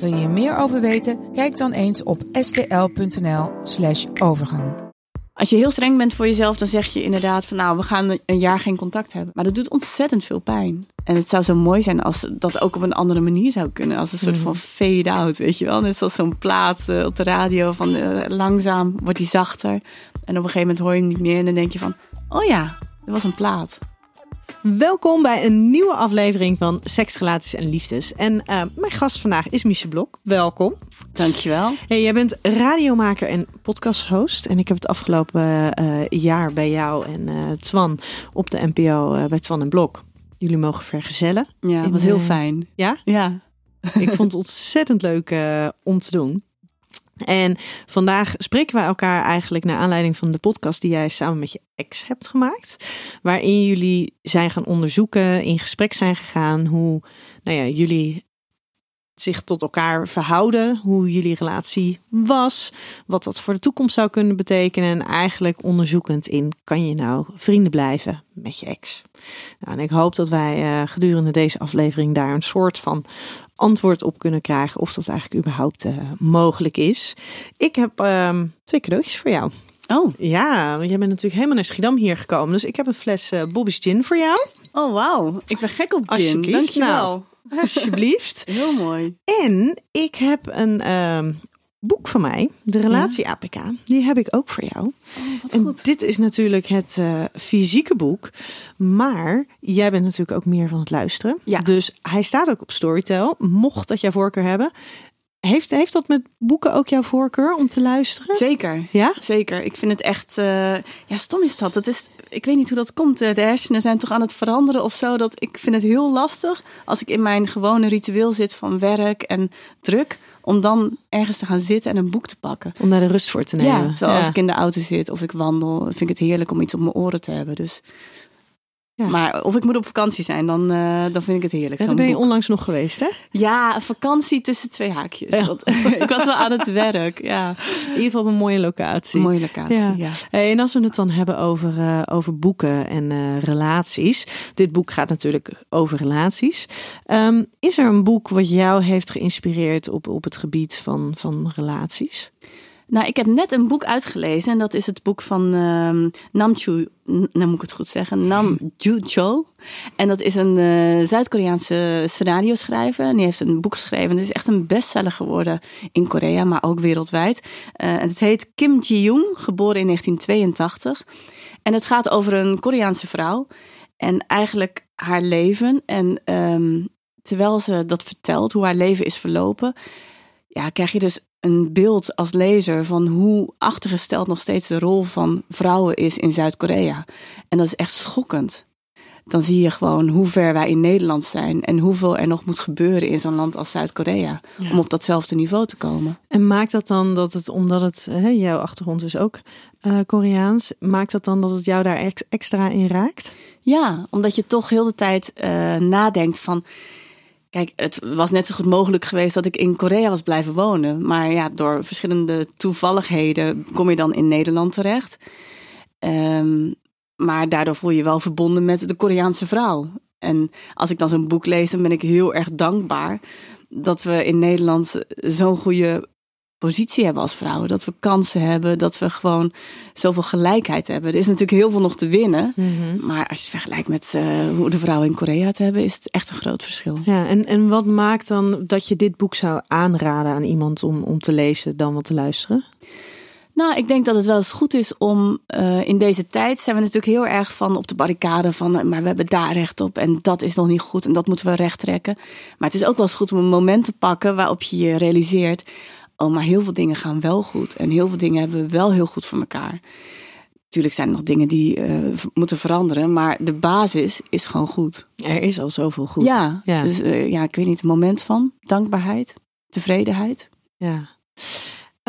Wil je hier meer over weten? Kijk dan eens op stl.nl/slash overgang. Als je heel streng bent voor jezelf, dan zeg je inderdaad van nou, we gaan een jaar geen contact hebben. Maar dat doet ontzettend veel pijn. En het zou zo mooi zijn als dat ook op een andere manier zou kunnen. Als een soort van fade-out, weet je wel. Net zoals zo'n plaat eh, op de radio van eh, langzaam wordt die zachter. En op een gegeven moment hoor je hem niet meer en dan denk je van, oh ja, er was een plaat. Welkom bij een nieuwe aflevering van Seks, Relaties en Liefdes. En eh, mijn gast vandaag is Miche Blok. Welkom. Dankjewel. Hey, jij bent radiomaker en podcasthost. En ik heb het afgelopen eh, jaar bij jou en uh, Twan op de NPO bij Twan en Blok. Jullie mogen vergezellen. Ja, dat was heel fijn. Ja? Ja. Ik vond het ontzettend leuk om te doen. En vandaag spreken we elkaar eigenlijk naar aanleiding van de podcast die jij samen met je ex hebt gemaakt. Waarin jullie zijn gaan onderzoeken, in gesprek zijn gegaan hoe nou ja, jullie zich tot elkaar verhouden, hoe jullie relatie was, wat dat voor de toekomst zou kunnen betekenen en eigenlijk onderzoekend in kan je nou vrienden blijven met je ex. Nou, en ik hoop dat wij uh, gedurende deze aflevering daar een soort van antwoord op kunnen krijgen of dat eigenlijk überhaupt uh, mogelijk is. Ik heb uh, twee cadeautjes voor jou. Oh. Ja, want jij bent natuurlijk helemaal naar Schiedam hier gekomen. Dus ik heb een fles uh, Bobby's Gin voor jou. Oh, wauw. Ik ben gek op gin. Dankjewel. Nou, alsjeblieft. Heel mooi. En ik heb een uh, boek van mij, de relatie APK. Die heb ik ook voor jou. Oh, en dit is natuurlijk het uh, fysieke boek. Maar jij bent natuurlijk ook meer van het luisteren. Ja. Dus hij staat ook op Storytel. Mocht dat jouw voorkeur hebben. Heeft, heeft dat met boeken ook jouw voorkeur om te luisteren? Zeker. Ja? Zeker. Ik vind het echt... Uh, ja, stom is dat. Dat is... Ik weet niet hoe dat komt. De hersenen zijn toch aan het veranderen of zo. Dat ik vind het heel lastig als ik in mijn gewone ritueel zit van werk en druk om dan ergens te gaan zitten en een boek te pakken. Om daar de rust voor te nemen. Ja, terwijl als ik in de auto zit of ik wandel, vind ik het heerlijk om iets op mijn oren te hebben. Dus ja. Maar of ik moet op vakantie zijn, dan, uh, dan vind ik het heerlijk. Ja, dan ben je onlangs nog geweest, hè? Ja, vakantie tussen twee haakjes. Ja. Want, ik was wel aan het werk, ja. In ieder geval op een mooie locatie. Een mooie locatie, ja. en als we het dan hebben over, uh, over boeken en uh, relaties. Dit boek gaat natuurlijk over relaties. Um, is er een boek wat jou heeft geïnspireerd op, op het gebied van, van relaties? Nou, ik heb net een boek uitgelezen en dat is het boek van um, Nam Chu, nou moet ik het goed zeggen, Nam Ju Cho. En dat is een uh, Zuid-Koreaanse scenario-schrijver. En die heeft een boek geschreven. Het is echt een bestseller geworden in Korea, maar ook wereldwijd. Uh, en het heet Kim Ji-young, geboren in 1982. En het gaat over een Koreaanse vrouw en eigenlijk haar leven. En um, terwijl ze dat vertelt, hoe haar leven is verlopen, ja, krijg je dus een beeld als lezer van hoe achtergesteld nog steeds de rol van vrouwen is in Zuid-Korea. En dat is echt schokkend. Dan zie je gewoon hoe ver wij in Nederland zijn en hoeveel er nog moet gebeuren in zo'n land als Zuid-Korea ja. om op datzelfde niveau te komen. En maakt dat dan dat het, omdat het, hè, jouw achtergrond is ook uh, Koreaans, maakt dat dan dat het jou daar ex extra in raakt? Ja, omdat je toch heel de tijd uh, nadenkt van Kijk, het was net zo goed mogelijk geweest dat ik in Korea was blijven wonen. Maar ja, door verschillende toevalligheden kom je dan in Nederland terecht. Um, maar daardoor voel je je wel verbonden met de Koreaanse vrouw. En als ik dan zo'n boek lees, dan ben ik heel erg dankbaar dat we in Nederland zo'n goede positie hebben als vrouwen. Dat we kansen hebben, dat we gewoon zoveel gelijkheid hebben. Er is natuurlijk heel veel nog te winnen. Mm -hmm. Maar als je het vergelijkt met uh, hoe de vrouwen in Korea het hebben, is het echt een groot verschil. Ja, en, en wat maakt dan dat je dit boek zou aanraden aan iemand om, om te lezen dan wat te luisteren? Nou, ik denk dat het wel eens goed is om uh, in deze tijd zijn we natuurlijk heel erg van op de barricade van, uh, maar we hebben daar recht op en dat is nog niet goed en dat moeten we recht trekken. Maar het is ook wel eens goed om een moment te pakken waarop je je realiseert, oh, maar heel veel dingen gaan wel goed. En heel veel dingen hebben we wel heel goed voor elkaar. Natuurlijk zijn er nog dingen die uh, moeten veranderen, maar de basis is gewoon goed. Er is al zoveel goed. Ja, ja. dus uh, ja, ik weet niet, een moment van dankbaarheid, tevredenheid. Ja. Um,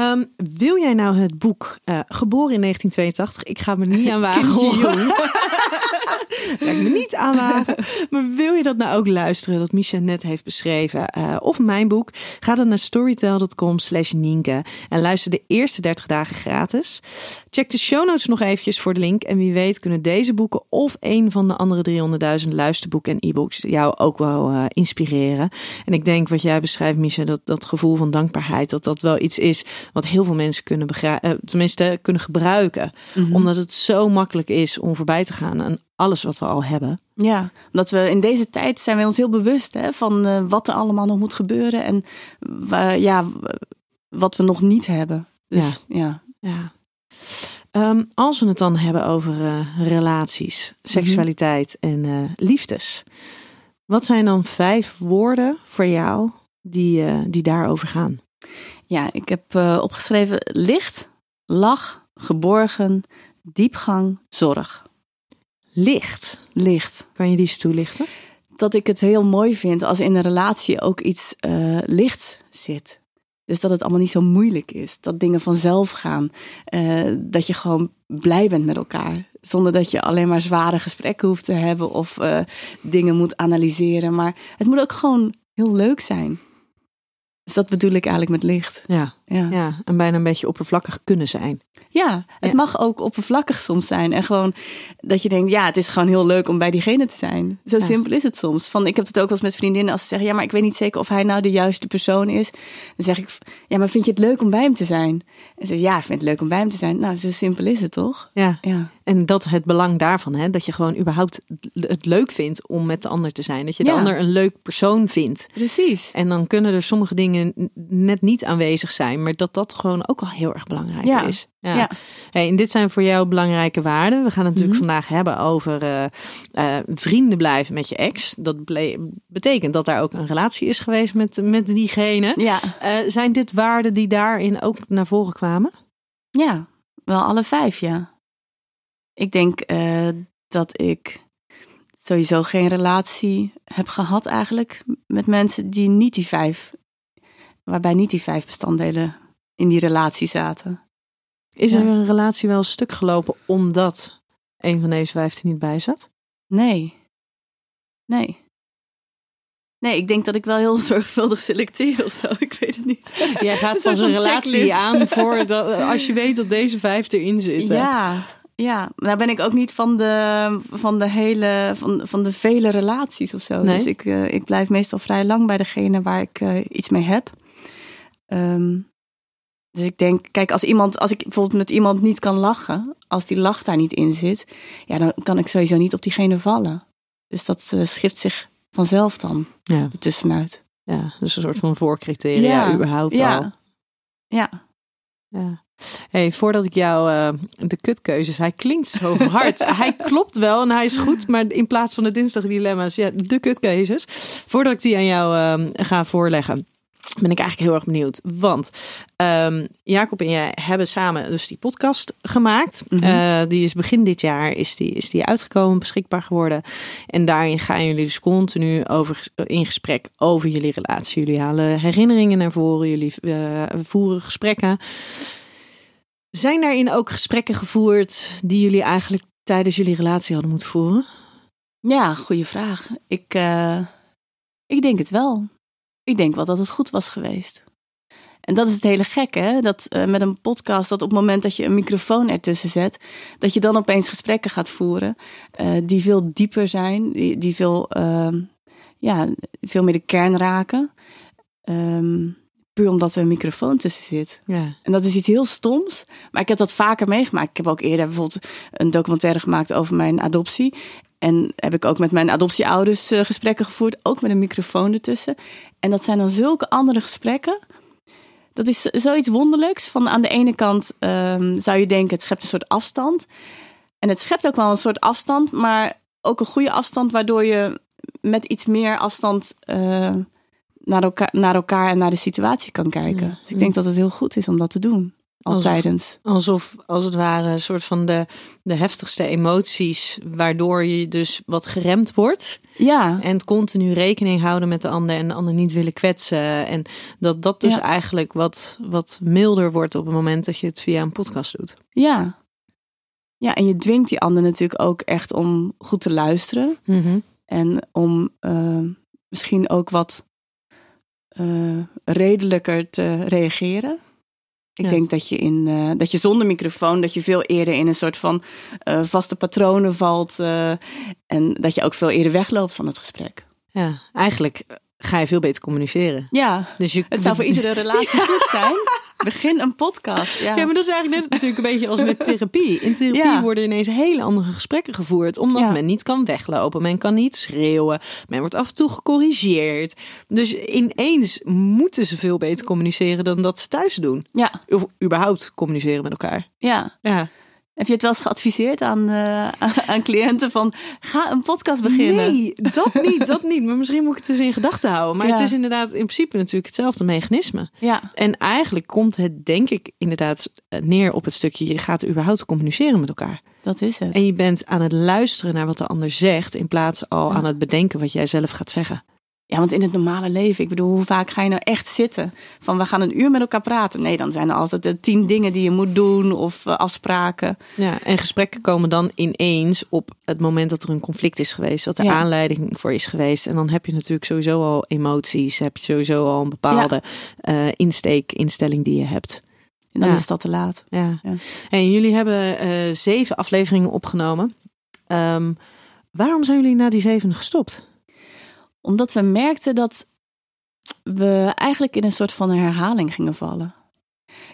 Ehm, wil jij nou het boek eh, Geboren in 1982? Ik ga me niet aan wagen. Lijkt me niet aanwagen. Maar wil je dat nou ook luisteren, dat Misha net heeft beschreven? eh, of mijn boek? Ga dan naar storytel.com slash Nienke en luister de eerste 30 dagen gratis. Check de show notes nog eventjes voor de link. En wie weet kunnen deze boeken of een van de andere 300.000 luisterboeken en e-books jou ook wel eh, inspireren. En ik denk wat jij beschrijft, Misha, dat dat gevoel van dankbaarheid, dat dat wel iets is wat heel veel mensen kunnen begrijpen, tenminste kunnen gebruiken. Omdat het zo makkelijk is om voorbij te gaan aan alles wat we al hebben. Ja, omdat we in deze tijd zijn we ons heel bewust hè, van eh, wat er allemaal nog moet gebeuren en ja, wat we nog niet hebben. Dus ja. Ja. Ehm, als we het dan hebben over eh, relaties, seksualiteit en eh, liefdes. Wat zijn dan vijf woorden voor jou die, die daarover gaan? Ja, ik heb opgeschreven licht, lach, geborgen, diepgang, zorg. Licht. Licht. Kan je die eens toelichten? Dat ik het heel mooi vind als in een relatie ook iets eh, lichts zit. Dus dat het allemaal niet zo moeilijk is. Dat dingen vanzelf gaan. Eh, dat je gewoon blij bent met elkaar. Zonder dat je alleen maar zware gesprekken hoeft te hebben of eh, dingen moet analyseren. Maar het moet ook gewoon heel leuk zijn. Dus dat bedoel ik eigenlijk met licht. Ja, Ja, en bijna een beetje oppervlakkig kunnen zijn. het Ja. mag ook oppervlakkig soms zijn. En gewoon dat je denkt, ja, het is gewoon heel leuk om bij diegene te zijn. Zo Ja. simpel is het soms. Van, ik heb het ook wel eens met vriendinnen als ze zeggen, ja, maar ik weet niet zeker of hij nou de juiste persoon is. Dan zeg ik, ja, maar vind je het leuk om bij hem te zijn? En ze zegt, ja, ik vind het leuk om bij hem te zijn. Nou, zo simpel is het toch? Ja. Ja, En dat het belang daarvan, hè, dat je gewoon überhaupt het leuk vindt om met de ander te zijn. Dat je de ander een leuk persoon vindt. precies. En dan kunnen er sommige dingen net niet aanwezig zijn, maar dat dat gewoon ook al heel erg belangrijk Ja. is. Ja. Ja. Hey, en dit zijn voor jou belangrijke waarden. We gaan het natuurlijk Mhm. vandaag hebben over eh, vrienden blijven met je ex. Dat betekent dat daar ook een relatie is geweest met, met diegene. Ja, Eh, zijn dit waarden die daarin ook naar voren kwamen? ja, wel alle vijf, ja. Ik denk dat ik sowieso geen relatie heb gehad eigenlijk met mensen die niet die vijf, waarbij niet die vijf bestanddelen in die relatie zaten. Is Ja. er een relatie wel stuk gelopen omdat een van deze vijf er niet bij zat? Nee. Nee. Nee, ik denk dat ik wel heel zorgvuldig selecteer of zo. Ik weet het niet. Jij gaat Een van zo'n relatie checklist. aan voor dat, als je weet dat deze vijf erin zitten. Ja, ja. Nou ben ik ook niet van de, van de hele, van, van de vele relaties of zo. Nee? Dus ik, eh, ik blijf meestal vrij lang bij degene waar ik eh, iets mee heb. Ehm, dus ik denk, kijk, als iemand, als ik bijvoorbeeld met iemand niet kan lachen, als die lach daar niet in zit, ja, dan kan ik sowieso niet op diegene vallen. Dus dat eh, schift zich vanzelf dan Ja, ertussenuit. ja, dus een soort van voorcriteria Ja, überhaupt Ja. al. Ja. Ja. Hey, voordat ik jou eh, de kutkeuzes, hij klinkt zo hard. hij klopt wel en hij is goed, maar in plaats van de dinsdag dilemma's, ja, de kutkeuzes. Voordat ik die aan jou eh, ga voorleggen, ben ik eigenlijk heel erg benieuwd. Want ehm, Jacob en jij hebben samen dus die podcast gemaakt. Mhm. Eh, die is begin dit jaar is die, is die uitgekomen, beschikbaar geworden. En daarin gaan jullie dus continu over, in gesprek over jullie relatie. Jullie halen herinneringen naar voren, jullie eh, voeren gesprekken. Zijn daarin ook gesprekken gevoerd die jullie eigenlijk tijdens jullie relatie hadden moeten voeren? Ja, goede vraag. Ik, eh, ik denk het wel. Ik denk wel dat het goed was geweest. En dat is het hele gekke, hè? Dat eh, met een podcast, dat op het moment dat je een microfoon ertussen zet, dat je dan opeens gesprekken gaat voeren eh, die veel dieper zijn, die, die veel, ehm, ja, veel meer de kern raken. Ehm, puur omdat er een microfoon tussen zit. Ja. En dat is iets heel stoms. Maar ik heb dat vaker meegemaakt. Ik heb ook eerder bijvoorbeeld een documentaire gemaakt over mijn adoptie. En heb ik ook met mijn adoptieouders eh, gesprekken gevoerd. Ook met een microfoon ertussen. En dat zijn dan zulke andere gesprekken. Dat is zoiets wonderlijks. Van aan de ene kant ehm, zou je denken, het schept een soort afstand. En het schept ook wel een soort afstand. Maar ook een goede afstand. Waardoor je met iets meer afstand eh, naar, elkaar, naar elkaar en naar de situatie kan kijken. Ja. Dus ik denk dat het heel goed is om dat te doen. Al Alsof- tijdens. Alsof, als het ware, een soort van de, de heftigste emoties, waardoor je dus wat geremd wordt. Ja, En continu rekening houden met de ander en de ander niet willen kwetsen. En dat dat dus Ja. eigenlijk wat, wat milder wordt op het moment dat je het via een podcast doet. ja. Ja, en je dwingt die ander natuurlijk ook echt om goed te luisteren. En om eh, misschien ook wat eh, redelijker te reageren. Ik Ja. denk dat je, in, eh, dat je zonder microfoon, dat je veel eerder in een soort van eh, vaste patronen valt. eh, en dat je ook veel eerder wegloopt van het gesprek. Ja, eigenlijk ga je veel beter communiceren. Ja, Dus je, het zou voor iedere relatie goed zijn. Begin een podcast. Ja, Ja, maar dat is eigenlijk net natuurlijk een beetje als met therapie. In therapie Ja. worden ineens hele andere gesprekken gevoerd. Omdat Ja. men niet kan weglopen. Men kan niet schreeuwen. Men wordt af en toe gecorrigeerd. Dus ineens moeten ze veel beter communiceren dan dat ze thuis doen. ja, Of überhaupt communiceren met elkaar. ja. Ja. Heb je het wel eens geadviseerd aan, eh, aan cliënten van ga een podcast beginnen? Nee, dat niet, dat niet. Maar misschien moet ik het dus in gedachten houden. Maar Ja. het is inderdaad in principe natuurlijk hetzelfde mechanisme. Ja, En eigenlijk komt het denk ik inderdaad neer op het stukje... je gaat überhaupt communiceren met elkaar. dat is het. En je bent aan het luisteren naar wat de ander zegt, in plaats al Ja. aan het bedenken wat jij zelf gaat zeggen. Ja, want in het normale leven, ik bedoel, hoe vaak ga je nou echt zitten? Van we gaan een uur met elkaar praten. Nee, dan zijn er altijd de tien dingen die je moet doen of eh, afspraken. Ja, en gesprekken komen dan ineens op het moment dat er een conflict is geweest, dat er Ja. aanleiding voor is geweest. En dan heb je natuurlijk sowieso al emoties, heb je sowieso al een bepaalde eh, insteek, instelling die je hebt. En dan Ja. is dat te laat. Ja. Ja. En jullie hebben eh, zeven afleveringen opgenomen. Ehm, waarom zijn jullie na die zevende gestopt? Omdat we merkten dat we eigenlijk in een soort van herhaling gingen vallen.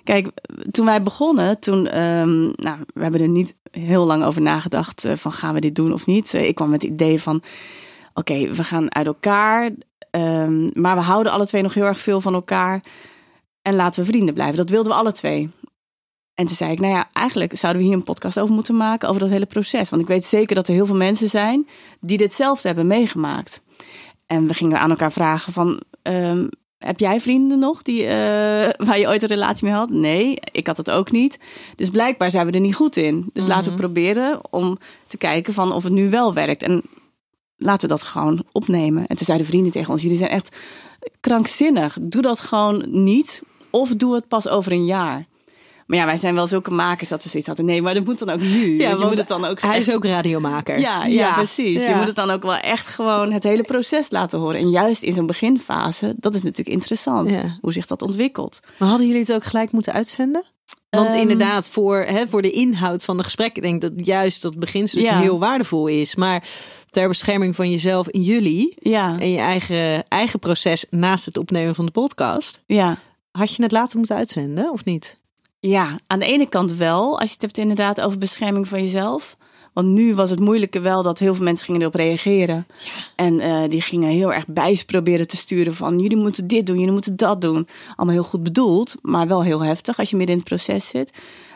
Kijk, toen wij begonnen, toen, ehm, nou, we hebben er niet heel lang over nagedacht eh, van gaan we dit doen of niet. Eh, ik kwam met het idee van, oké, we gaan uit elkaar, ehm, maar we houden alle twee nog heel erg veel van elkaar en laten we vrienden blijven. Dat wilden we alle twee. En toen zei ik, nou ja, eigenlijk zouden we hier een podcast over moeten maken, over dat hele proces. Want ik weet zeker dat er heel veel mensen zijn die ditzelfde hebben meegemaakt. En we gingen aan elkaar vragen van, ehm, heb jij vrienden nog die, eh, waar je ooit een relatie mee had? Nee, ik had het ook niet. Dus blijkbaar zijn we er niet goed in. Dus laten we proberen om te kijken van of het nu wel werkt. En laten we dat gewoon opnemen. En toen zeiden vrienden tegen ons, jullie zijn echt krankzinnig. Doe dat gewoon niet of doe het pas over een jaar. Maar ja, wij zijn wel zulke makers dat we zoiets hadden. Nee, maar dat moet dan ook nu. want je moet het dan ook hij echt- is ook radiomaker. ja, ja, precies. Je Ja. moet het dan ook wel echt gewoon het hele proces laten horen. En juist in zo'n beginfase, dat is natuurlijk interessant. Ja. Hoe zich dat ontwikkelt. Maar hadden jullie het ook gelijk moeten uitzenden? Want Ehm, inderdaad, voor, hè, voor de inhoud van de gesprekken, denk ik dat juist dat beginstuk Ja. heel waardevol is. Maar ter bescherming van jezelf en jullie Ja, en je eigen, eigen proces naast het opnemen van de podcast, ja. had je het later moeten uitzenden of niet? Ja, aan de ene kant wel. Als je het hebt inderdaad over bescherming van jezelf. Want nu was het moeilijke wel dat heel veel mensen gingen erop reageren. En eh, die gingen heel erg bijs proberen te sturen van... jullie moeten dit doen, jullie moeten dat doen. Allemaal heel goed bedoeld, maar wel heel heftig als je midden in het proces zit.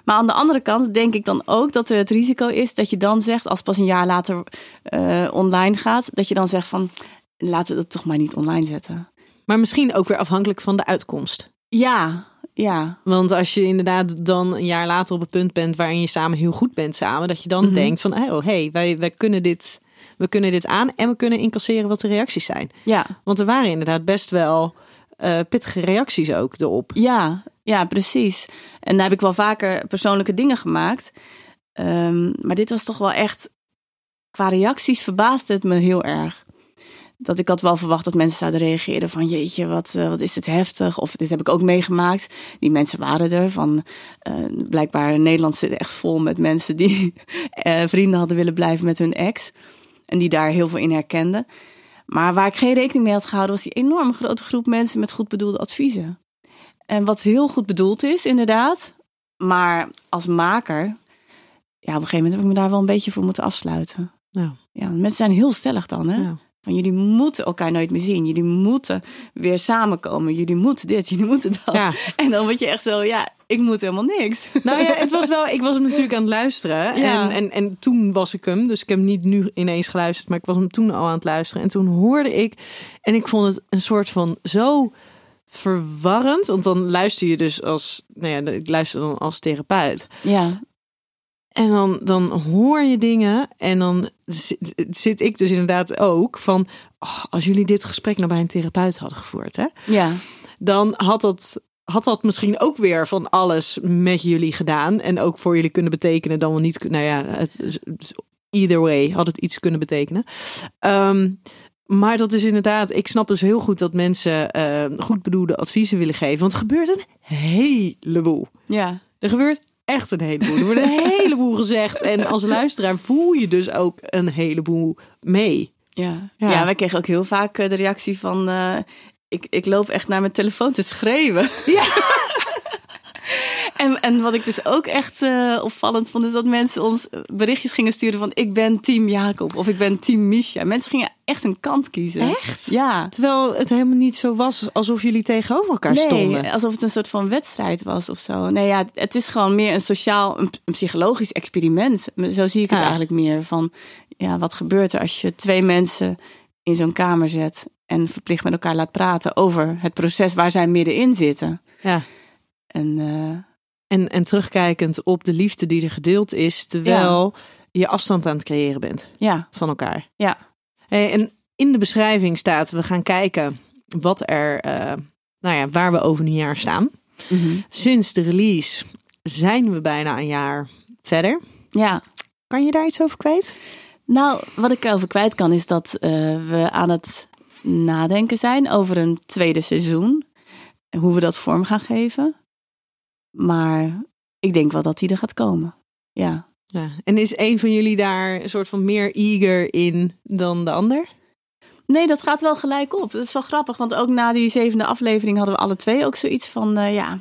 Maar aan de andere kant denk ik dan ook dat er het risico is... dat je dan zegt, als pas een jaar later eh, online gaat... dat je dan zegt van, laten we dat toch maar niet online zetten. Maar misschien ook weer afhankelijk van de uitkomst. Ja, ja, Want als je inderdaad dan een jaar later op het punt bent waarin je samen heel goed bent samen, dat je dan Mhm. denkt van, oh hey, wij, wij kunnen dit, we kunnen dit aan en we kunnen incasseren wat de reacties zijn. ja. Want er waren inderdaad best wel eh, pittige reacties ook erop. Ja, ja, precies. En daar heb ik wel vaker persoonlijke dingen gemaakt. Ehm, maar dit was toch wel echt. Qua reacties verbaasde het me heel erg. Dat ik had wel verwacht dat mensen zouden reageren van jeetje, wat, eh, wat is het heftig. Of dit heb ik ook meegemaakt. Die mensen waren er. Van, eh, blijkbaar Nederland zit echt vol met mensen die eh, vrienden hadden willen blijven met hun ex. En die daar heel veel in herkenden. Maar waar ik geen rekening mee had gehouden, was die enorm grote groep mensen met goed bedoelde adviezen. En wat heel goed bedoeld is, inderdaad. Maar als maker, ja, op een gegeven moment heb ik me daar wel een beetje voor moeten afsluiten. Ja. Mensen zijn heel stellig dan, hè? Ja. Van jullie moeten elkaar nooit meer zien. Jullie moeten weer samenkomen. Jullie moeten dit, jullie moeten dat. Ja. En dan word je echt zo, ja, ik moet helemaal niks. Nou ja, het was wel, ik was hem natuurlijk aan het luisteren. Ja. En, en, en toen was ik hem, dus ik heb hem niet nu ineens geluisterd, maar ik was hem toen al aan het luisteren. En toen hoorde ik, en ik vond het een soort van zo verwarrend. Want dan luister je dus als, nou ja, ik luister dan als therapeut. Ja, En dan, dan hoor je dingen en dan zit, zit ik dus inderdaad ook van, oh, als jullie dit gesprek nou bij een therapeut hadden gevoerd, hè, ja, dan had dat, had dat misschien ook weer van alles met jullie gedaan en ook voor jullie kunnen betekenen dan wel niet, nou ja, het, either way had het iets kunnen betekenen. Ehm, maar dat is inderdaad, ik snap dus heel goed dat mensen eh, goed bedoelde adviezen willen geven, want er gebeurt een heleboel. ja. Er gebeurt echt een heleboel. Er wordt een heleboel gezegd. En als luisteraar voel je dus ook een heleboel mee. Ja. Ja. ja. wij kregen ook heel vaak eh, de reactie van... eh, ik, ik loop echt naar mijn telefoon te schreeuwen. Ja. En, en wat ik dus ook echt eh, opvallend vond... is dat mensen ons berichtjes gingen sturen van... ik ben team Jacob of ik ben team Misha. Mensen gingen echt een kant kiezen. Echt? Ja. Terwijl het helemaal niet zo was alsof jullie tegenover elkaar stonden. Nee, alsof het een soort van wedstrijd was of zo. Nee, ja, het is gewoon meer een sociaal, een, psychologisch experiment. Zo zie ik het Ja. eigenlijk meer. Van, ja, wat gebeurt er als je twee mensen in zo'n kamer zet... en verplicht met elkaar laat praten over het proces waar zij middenin zitten. Ja. En eh, En, en terugkijkend op de liefde die er gedeeld is, terwijl je afstand aan het creëren bent ja, van elkaar. ja, en in de beschrijving staat, we gaan kijken wat er, eh, nou ja, waar we over een jaar staan. mhm. Sinds de release zijn we bijna een jaar verder. ja. Kan je daar iets over kwijt? Nou, wat ik erover kwijt kan is dat eh, we aan het nadenken zijn over een tweede seizoen. En hoe we dat vorm gaan geven. Maar ik denk wel dat die er gaat komen. Ja. Ja. En is een van jullie daar een soort van meer eager in dan de ander? Nee, dat gaat wel gelijk op. Dat is wel grappig, want ook na die zevende aflevering hadden we alle twee ook zoiets van, eh, ja,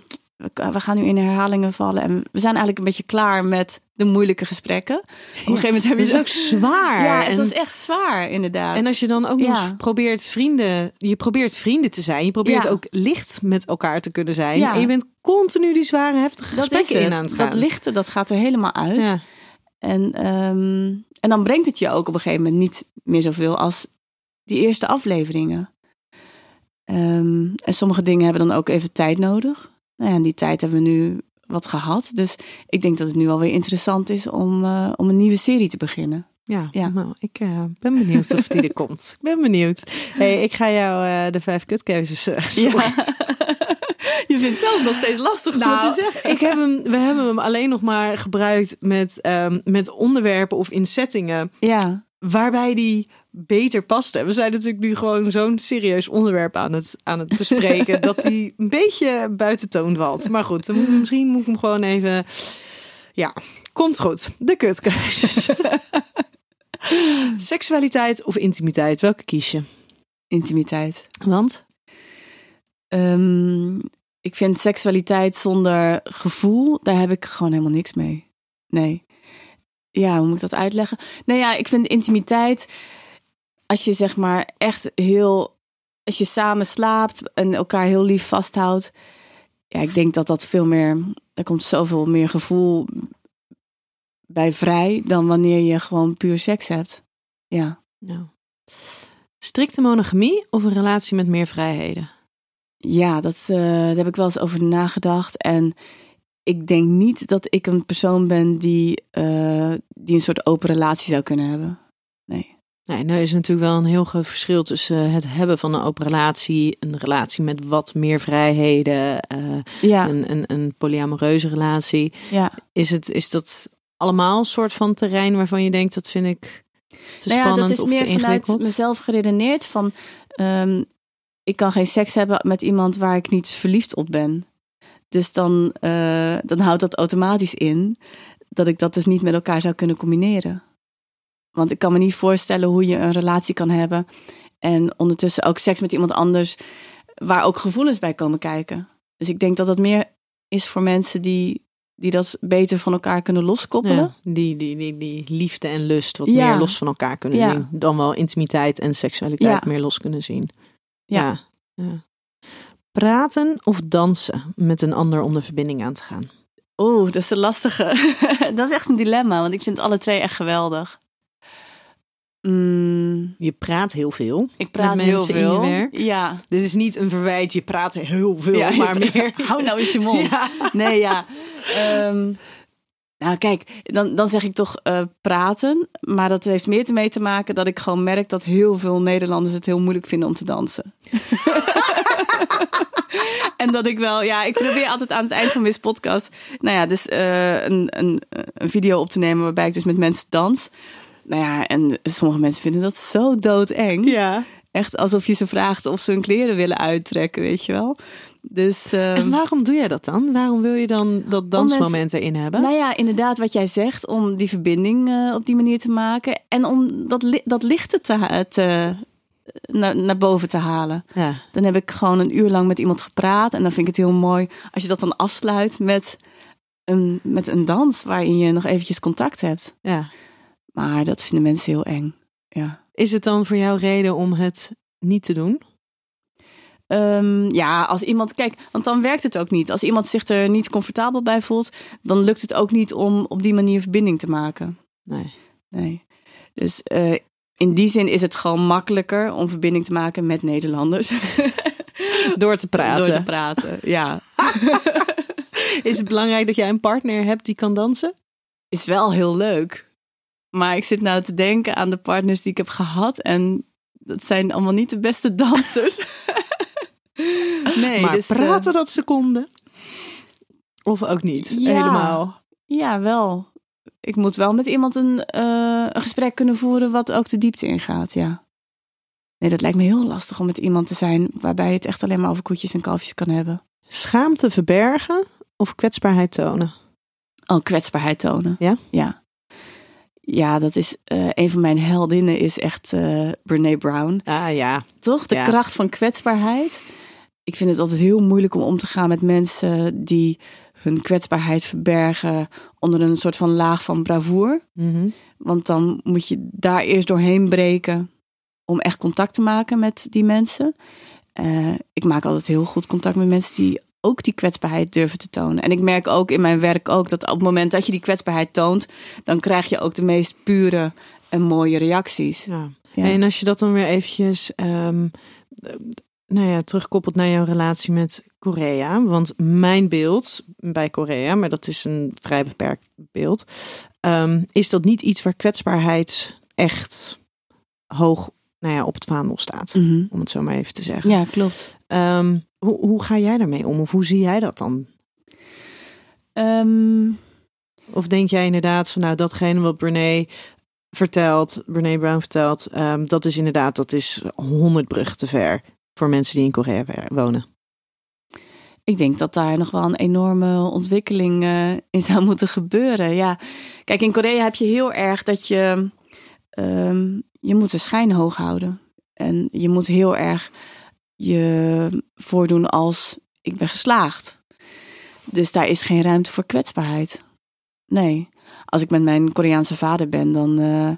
we, gaan nu in herhalingen vallen. En we zijn eigenlijk een beetje klaar met de moeilijke gesprekken. Op een gegeven moment heb je Het is ook zwaar. Ja, het en, was echt zwaar, inderdaad. en als je dan ook nog Ja. probeert vrienden, je probeert vrienden te zijn, je probeert Ja. ook licht met elkaar te kunnen zijn. Ja. En je bent continu die zware, heftige gesprekken in aan het gaan. Dat lichte, dat gaat er helemaal uit. Ja. En, ehm, en dan brengt het je ook op een gegeven moment niet meer zoveel als die eerste afleveringen. Ehm, en sommige dingen hebben dan ook even tijd nodig. Nou ja, en die tijd hebben we nu wat gehad. Dus ik denk dat het nu alweer interessant is om, eh, om een nieuwe serie te beginnen. Ja, Ja. nou, ik eh, ben benieuwd of die er komt. Ik ben benieuwd. Hey, ik ga jou eh, de vijf kutkeuzes uh, je vindt het zelf nog steeds lastig om Nou, te zeggen. ik heb hem, we hebben hem alleen nog maar gebruikt met, ehm, met onderwerpen of in settingen Ja, waarbij die beter paste. We zijn natuurlijk nu gewoon zo'n serieus onderwerp aan het, aan het bespreken dat die een beetje buiten toon valt. Maar goed, dan moeten we, misschien moet ik hem gewoon even. Ja, komt goed. De kutkeuzes. Seksualiteit of intimiteit, welke kies je? intimiteit. Want? Ehm, ik vind seksualiteit zonder gevoel, daar heb ik gewoon helemaal niks mee. Nee. Ja, hoe moet ik dat uitleggen? Nou ja, ik vind intimiteit, als je zeg maar echt heel, als je samen slaapt en elkaar heel lief vasthoudt. Ja, ik denk dat dat veel meer, er komt zoveel meer gevoel bij vrij dan wanneer je gewoon puur seks hebt. Ja. Nou. Strikte monogamie of een relatie met meer vrijheden? Ja, dat, eh, daar heb ik wel eens over nagedacht. En ik denk niet dat ik een persoon ben die, eh, die een soort open relatie zou kunnen hebben. Nee. Nee, nou is natuurlijk wel een heel groot verschil tussen het hebben van een open relatie, een relatie met wat meer vrijheden, eh, Ja, een, een, een polyamoreuze relatie. ja. Is, het, is dat allemaal een soort van terrein waarvan je denkt dat vind ik te Nou ja, spannend dat is of meer te vanuit mezelf geredeneerd van... ehm, ik kan geen seks hebben met iemand waar ik niet verliefd op ben. Dus dan, eh, dan houdt dat automatisch in dat ik dat dus niet met elkaar zou kunnen combineren. Want ik kan me niet voorstellen hoe je een relatie kan hebben en ondertussen ook seks met iemand anders waar ook gevoelens bij komen kijken. Dus ik denk dat dat meer is voor mensen die, die dat beter van elkaar kunnen loskoppelen. Ja, die, die, die, die liefde en lust wat Ja. meer los van elkaar kunnen Ja. zien. Dan wel intimiteit en seksualiteit meer los kunnen zien. Ja. Ja. Praten of dansen met een ander om de verbinding aan te gaan? Oeh, dat is een lastige. dat is echt een dilemma, want ik vind alle twee echt geweldig. Mm, Je praat heel veel. ik praat met heel veel. Ja. Dit is niet een verwijt, je praat heel veel, Ja, maar meer... Hou nou eens je mond. Ja. Nee, ja. Ehm, nou, kijk, dan, dan zeg ik toch eh, praten. Maar dat heeft meer te mee te maken dat ik gewoon merk dat heel veel Nederlanders het heel moeilijk vinden om te dansen. en dat ik wel, ja, ik probeer altijd aan het eind van mijn podcast, nou ja, dus eh, een, een, een video op te nemen waarbij ik dus met mensen dans. Nou ja, en sommige mensen vinden dat zo doodeng. Ja. Echt alsof je ze vraagt of ze hun kleren willen uittrekken, weet je wel. Dus, ehm, En waarom doe jij dat dan? Waarom wil je dan dat dansmoment erin hebben? Nou ja, inderdaad, wat jij zegt, om die verbinding eh, op die manier te maken. En om dat, li- dat lichte te, te, naar, naar boven te halen. Ja. Dan heb ik gewoon een uur lang met iemand gepraat. En dan vind ik het heel mooi als je dat dan afsluit met een, met een dans waarin je nog eventjes contact hebt. ja. Maar dat vinden mensen heel eng. Ja. Is het dan voor jou reden om het niet te doen? Ehm, ja, als iemand, kijk, want dan werkt het ook niet. Als iemand zich er niet comfortabel bij voelt, dan lukt het ook niet om op die manier verbinding te maken. Nee. Nee. Dus eh, in die zin is het gewoon makkelijker om verbinding te maken met Nederlanders. Door te praten. Door te praten, ja. Is het belangrijk dat jij een partner hebt die kan dansen? Is wel heel leuk. Maar ik zit nou te denken aan de partners die ik heb gehad. En dat zijn allemaal niet de beste dansers. nee, maar dus, praten dat seconde? Of ook niet? Ja. Helemaal. ja, wel. Ik moet wel met iemand een, eh, een gesprek kunnen voeren wat ook de diepte ingaat, ja. Nee, dat lijkt me heel lastig om met iemand te zijn waarbij je het echt alleen maar over koetjes en kalfjes kan hebben. Schaamte verbergen of kwetsbaarheid tonen? Oh, kwetsbaarheid tonen. Ja? Ja. Ja, dat is eh, een van mijn heldinnen is echt eh Brene Brown. Ah ja. Toch? De Ja. kracht van kwetsbaarheid. Ik vind het altijd heel moeilijk om om te gaan met mensen die hun kwetsbaarheid verbergen onder een soort van laag van bravoure. Mhm. Want dan moet je daar eerst doorheen breken om echt contact te maken met die mensen. Eh, ik maak altijd heel goed contact met mensen die ook die kwetsbaarheid durven te tonen. En ik merk ook in mijn werk ook dat op het moment dat je die kwetsbaarheid toont, dan krijg je ook de meest pure en mooie reacties. Ja. Ja. En als je dat dan weer eventjes ehm, eh, nou ja, terugkoppelt naar jouw relatie met Korea. Want mijn beeld bij Korea, maar dat is een vrij beperkt beeld, ehm, is dat niet iets waar kwetsbaarheid echt hoog nou ja, op het vaandel staat. Mhm. Om het zo maar even te zeggen. Ja, klopt. Ehm, hoe, hoe ga jij daarmee om? Of hoe zie jij dat dan? Ehm, Of denk jij inderdaad van nou datgene wat Brene vertelt, Brene Brown vertelt, dat is inderdaad dat is honderd bruggen te ver voor mensen die in Korea wonen. ik denk dat daar nog wel een enorme ontwikkeling eh, in zou moeten gebeuren. Ja, kijk, in Korea heb je heel erg dat je ehm, je moet de schijn hoog houden en je moet heel erg je voordoen als ik ben geslaagd. Dus daar is geen ruimte voor kwetsbaarheid. Nee, als ik met mijn Koreaanse vader ben, dan eh,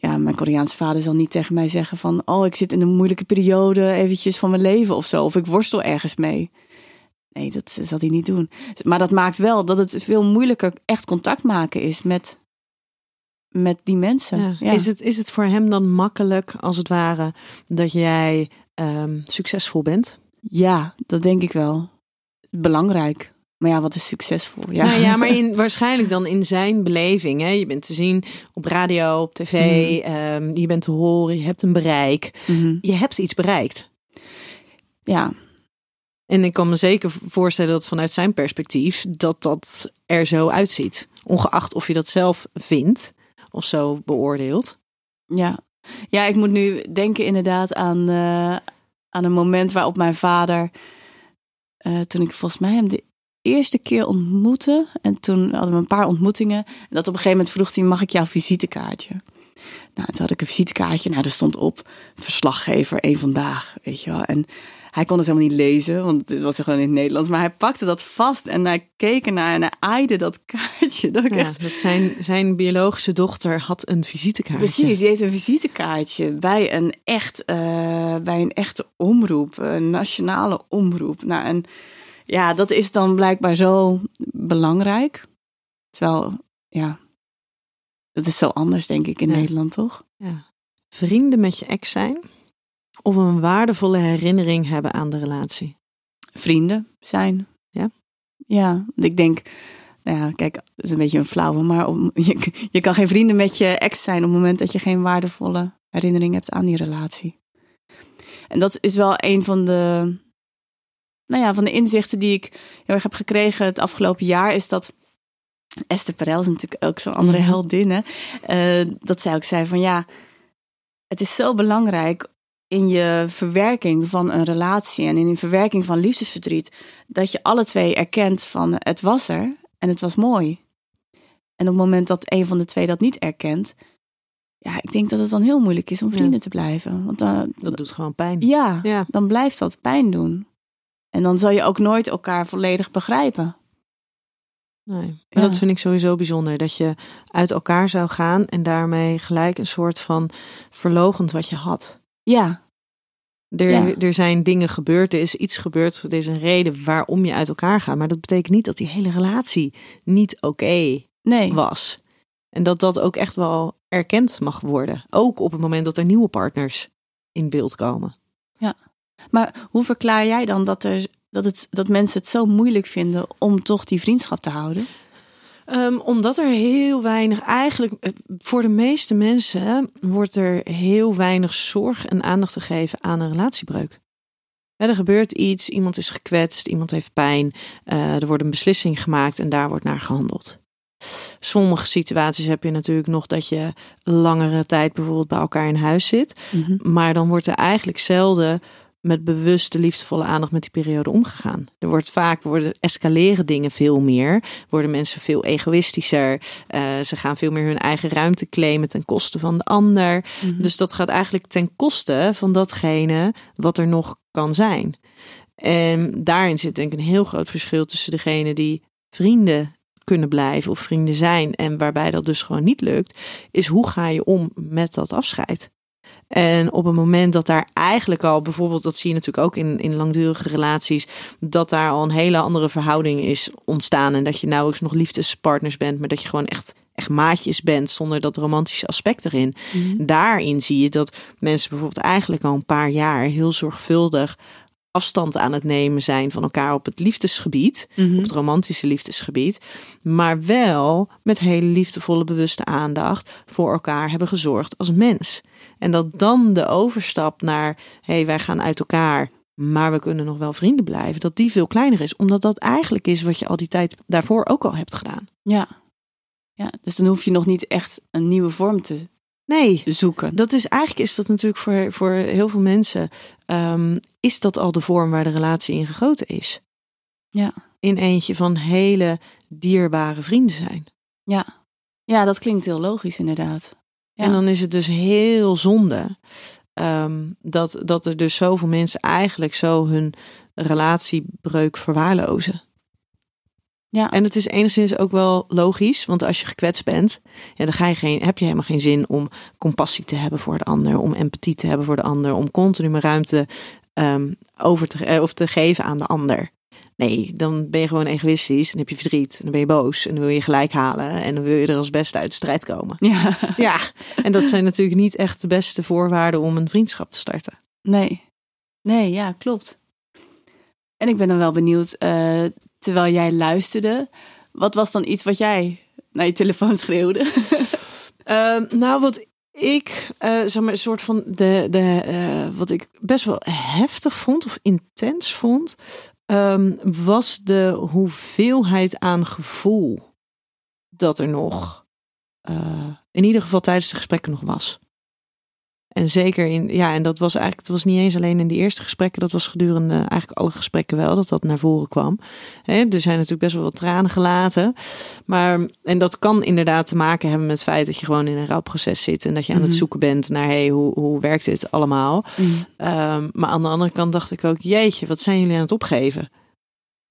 ja, mijn Koreaanse vader zal niet tegen mij zeggen van, oh, ik zit in een moeilijke periode eventjes van mijn leven of zo, of ik worstel ergens mee. Nee, dat zal hij niet doen. Maar dat maakt wel dat het veel moeilijker echt contact maken is met, met die mensen. Ja. Ja. Is, het, is het voor hem dan makkelijk, als het ware, dat jij ehm, succesvol bent? Ja, dat denk ik wel. Belangrijk. Maar ja, wat is succesvol? Ja, Nou ja, maar in, waarschijnlijk dan in zijn beleving. Hè? Je bent te zien op radio, op tv, ehm, je bent te horen, je hebt een bereik. Mhm. Je hebt iets bereikt. ja. En ik kan me zeker voorstellen dat vanuit zijn perspectief dat dat er zo uitziet. Ongeacht of je dat zelf vindt of zo beoordeelt. Ja. ja, ik moet nu denken inderdaad aan, eh, aan een moment waarop mijn vader, eh, toen ik volgens mij hem de eerste keer ontmoette, en toen hadden we een paar ontmoetingen, en dat op een gegeven moment vroeg hij, mag ik jouw visitekaartje? Nou, toen had ik een visitekaartje, nou, er stond op verslaggever één vandaag, weet je wel. En hij kon het helemaal niet lezen, want het was gewoon in het Nederlands. Maar hij pakte dat vast en hij keek ernaar en hij aaide dat kaartje. Dat ik Ja, echt dat zijn, zijn biologische dochter had een visitekaartje. Precies, die heeft een visitekaartje bij een, echt, eh, bij een echte omroep, een nationale omroep. Nou, en ja, dat is dan blijkbaar zo belangrijk. Terwijl, ja, dat is zo anders, denk ik, in Ja. Nederland, toch? Ja. vrienden met je ex zijn of een waardevolle herinnering hebben aan de relatie? Vrienden zijn. Ja? Ja, ik denk, nou ja, kijk, het is een beetje een flauwe, maar om, je, je kan geen vrienden met je ex zijn op het moment dat je geen waardevolle herinnering hebt aan die relatie. En dat is wel een van de, nou ja, van de inzichten die ik heel erg heb gekregen het afgelopen jaar, is dat Esther Perel is natuurlijk ook zo'n andere Mhm. heldin, hè? Eh, dat zij ook zei van ja, het is zo belangrijk in je verwerking van een relatie en in de verwerking van liefdesverdriet, dat je alle twee erkent van het was er en het was mooi. En op het moment dat een van de twee dat niet erkent, ja, ik denk dat het dan heel moeilijk is om Ja. vrienden te blijven. Want dan, Dat doet gewoon pijn. ja, Ja. dan blijft dat pijn doen. En dan zal je ook nooit elkaar volledig begrijpen. Nee. Maar Ja. dat vind ik sowieso bijzonder. Dat je uit elkaar zou gaan en daarmee gelijk een soort van verlogend wat je had. Ja, Er, Ja. er zijn dingen gebeurd, er is iets gebeurd, er is een reden waarom je uit elkaar gaat. Maar dat betekent niet dat die hele relatie niet oké nee. was. En dat dat ook echt wel erkend mag worden. Ook op het moment dat er nieuwe partners in beeld komen. Maar hoe verklaar jij dan dat, er, dat, het, dat mensen het zo moeilijk vinden om toch die vriendschap te houden? Ehm, omdat er heel weinig, eigenlijk eh, voor de meeste mensen wordt er heel weinig zorg en aandacht gegeven aan een relatiebreuk. Er gebeurt iets, iemand is gekwetst, iemand heeft pijn, eh, er wordt een beslissing gemaakt en daar wordt naar gehandeld. Sommige situaties heb je natuurlijk nog dat je langere tijd bijvoorbeeld bij elkaar in huis zit. Maar dan wordt er eigenlijk zelden met bewuste, liefdevolle aandacht met die periode omgegaan. Er wordt vaak worden escaleren dingen veel meer. Worden mensen veel egoïstischer. eh, ze gaan veel meer hun eigen ruimte claimen ten koste van de ander. Dus dat gaat eigenlijk ten koste van datgene wat er nog kan zijn. En daarin zit denk ik een heel groot verschil tussen degene die vrienden kunnen blijven of vrienden zijn en waarbij dat dus gewoon niet lukt, is hoe ga je om met dat afscheid? En op het moment dat daar eigenlijk al, bijvoorbeeld, dat zie je natuurlijk ook in, in langdurige relaties, dat daar al een hele andere verhouding is ontstaan. En dat je nauwelijks nog liefdespartners bent, maar dat je gewoon echt, echt maatjes bent zonder dat romantische aspect erin. Daarin zie je dat mensen bijvoorbeeld eigenlijk al een paar jaar heel zorgvuldig afstand aan het nemen zijn van elkaar op het liefdesgebied, op het romantische liefdesgebied, maar wel met hele liefdevolle bewuste aandacht voor elkaar hebben gezorgd als mens. En dat dan de overstap naar hé, hey, wij gaan uit elkaar, maar we kunnen nog wel vrienden blijven, dat die veel kleiner is, omdat dat eigenlijk is wat je al die tijd daarvoor ook al hebt gedaan. Ja. ja, dus dan hoef je nog niet echt een nieuwe vorm te Nee, zoeken. Dat is eigenlijk is dat natuurlijk voor, voor heel veel mensen ehm, is dat al de vorm waar de relatie in gegoten is. Ja. In eentje van hele dierbare vrienden zijn. Ja. ja, dat klinkt heel logisch inderdaad. Ja. En dan is het dus heel zonde ehm, dat, dat er dus zoveel mensen eigenlijk zo hun relatiebreuk verwaarlozen. Ja. En het is enigszins ook wel logisch, want als je gekwetst bent, ja, dan ga je geen, heb je helemaal geen zin om compassie te hebben voor de ander, om empathie te hebben voor de ander, om continu maar ruimte ehm, over te, eh, of te geven aan de ander. Nee, dan ben je gewoon egoïstisch, dan heb je verdriet, en dan ben je boos en dan wil je gelijk halen en dan wil je er als beste uit de strijd komen. Ja, Ja, en dat zijn natuurlijk niet echt de beste voorwaarden om een vriendschap te starten. nee. Nee, ja, klopt. En ik ben dan wel benieuwd, eh, terwijl jij luisterde, wat was dan iets wat jij naar je telefoon schreeuwde? Ehm, nou, wat ik, eh zeg maar, een soort van de, de eh, wat ik best wel heftig vond of intens vond, ehm, was de hoeveelheid aan gevoel dat er nog, eh, in ieder geval tijdens de gesprekken nog was. En zeker in, ja, en dat was eigenlijk, het was niet eens alleen in die eerste gesprekken, dat was gedurende eigenlijk alle gesprekken wel, dat dat naar voren kwam. Hè, er zijn natuurlijk best wel wat tranen gelaten. Maar, en dat kan inderdaad te maken hebben met het feit dat je gewoon in een rouwproces zit en dat je aan het Mhm. zoeken bent naar hey, hoe, hoe werkt dit allemaal. Ehm, maar aan de andere kant dacht ik ook, jeetje, wat zijn jullie aan het opgeven?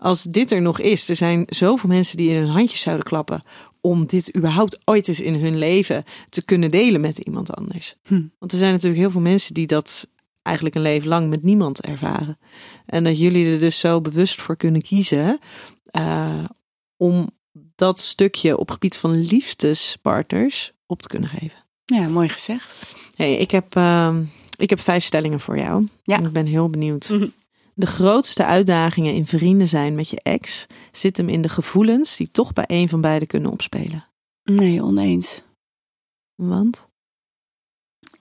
Als dit er nog is, er zijn zoveel mensen die in hun handjes zouden klappen om dit überhaupt ooit eens in hun leven te kunnen delen met iemand anders. Hm. Want er zijn natuurlijk heel veel mensen die dat eigenlijk een leven lang met niemand ervaren. En dat jullie er dus zo bewust voor kunnen kiezen eh, om dat stukje op gebied van liefdespartners op te kunnen geven. Ja, mooi gezegd. Hey, ik, heb, ehm, ik heb vijf stellingen voor jou. Ja. En Ik ben heel benieuwd. Mhm. De grootste uitdagingen in vrienden zijn met je ex zit hem in de gevoelens die toch bij een van beiden kunnen opspelen. Nee, oneens. Want?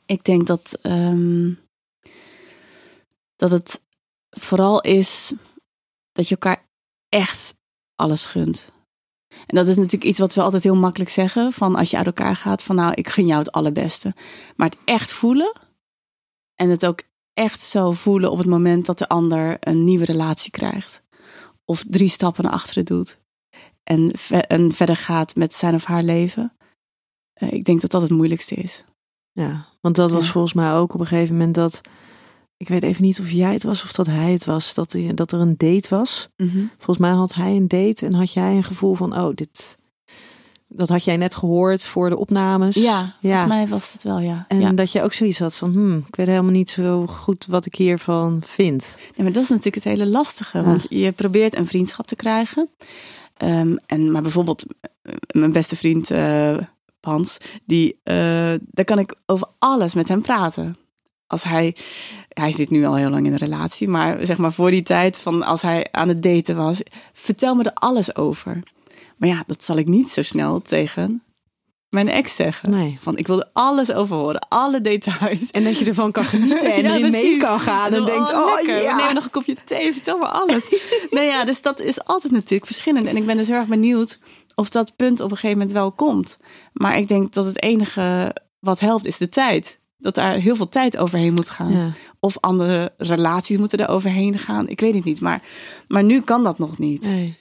Ik denk dat, ehm, dat het vooral is dat je elkaar echt alles gunt. En dat is natuurlijk iets wat we altijd heel makkelijk zeggen. Van als je uit elkaar gaat, van nou, ik gun jou het allerbeste. Maar het echt voelen en het ook echt zo voelen op het moment dat de ander een nieuwe relatie krijgt. Of drie stappen naar achteren doet. En, en verder gaat met zijn of haar leven. Eh, ik denk dat dat het moeilijkste is. Ja, want dat was Ja. volgens mij ook op een gegeven moment dat. Ik weet even niet of jij het was of dat hij het was. Dat, dat er een date was. Volgens mij had hij een date en had jij een gevoel van: oh, dit. Dat had jij net gehoord voor de opnames. Ja, volgens mij was het wel, ja. En ja. dat je ook zoiets had van: hmm, ik weet helemaal niet zo goed wat ik hiervan vind. Ja, maar dat is natuurlijk het hele lastige. Ja. Want je probeert een vriendschap te krijgen. Ehm, en, maar bijvoorbeeld eh, mijn beste vriend eh, Hans, die, eh, daar kan ik over alles met hem praten. Als hij, hij zit nu al heel lang in een relatie, maar zeg maar voor die tijd van als hij aan het daten was, vertel me er alles over. Maar ja, dat zal ik niet zo snel tegen mijn ex zeggen. Nee. Van ik wil er alles over horen, alle details. En dat je ervan kan genieten en Ja, erin mee kan gaan. En Oh, denkt: oh lekker. ja. Neem nog een kopje thee, vertel me alles. nou ja, dus dat is altijd natuurlijk verschillend. En ik ben dus heel erg benieuwd of dat punt op een gegeven moment wel komt. Maar ik denk dat het enige wat helpt is de tijd. Dat daar heel veel tijd overheen moet gaan. Ja. Of andere relaties moeten er overheen gaan. Ik weet het niet. Maar, maar nu kan dat nog niet. Nee.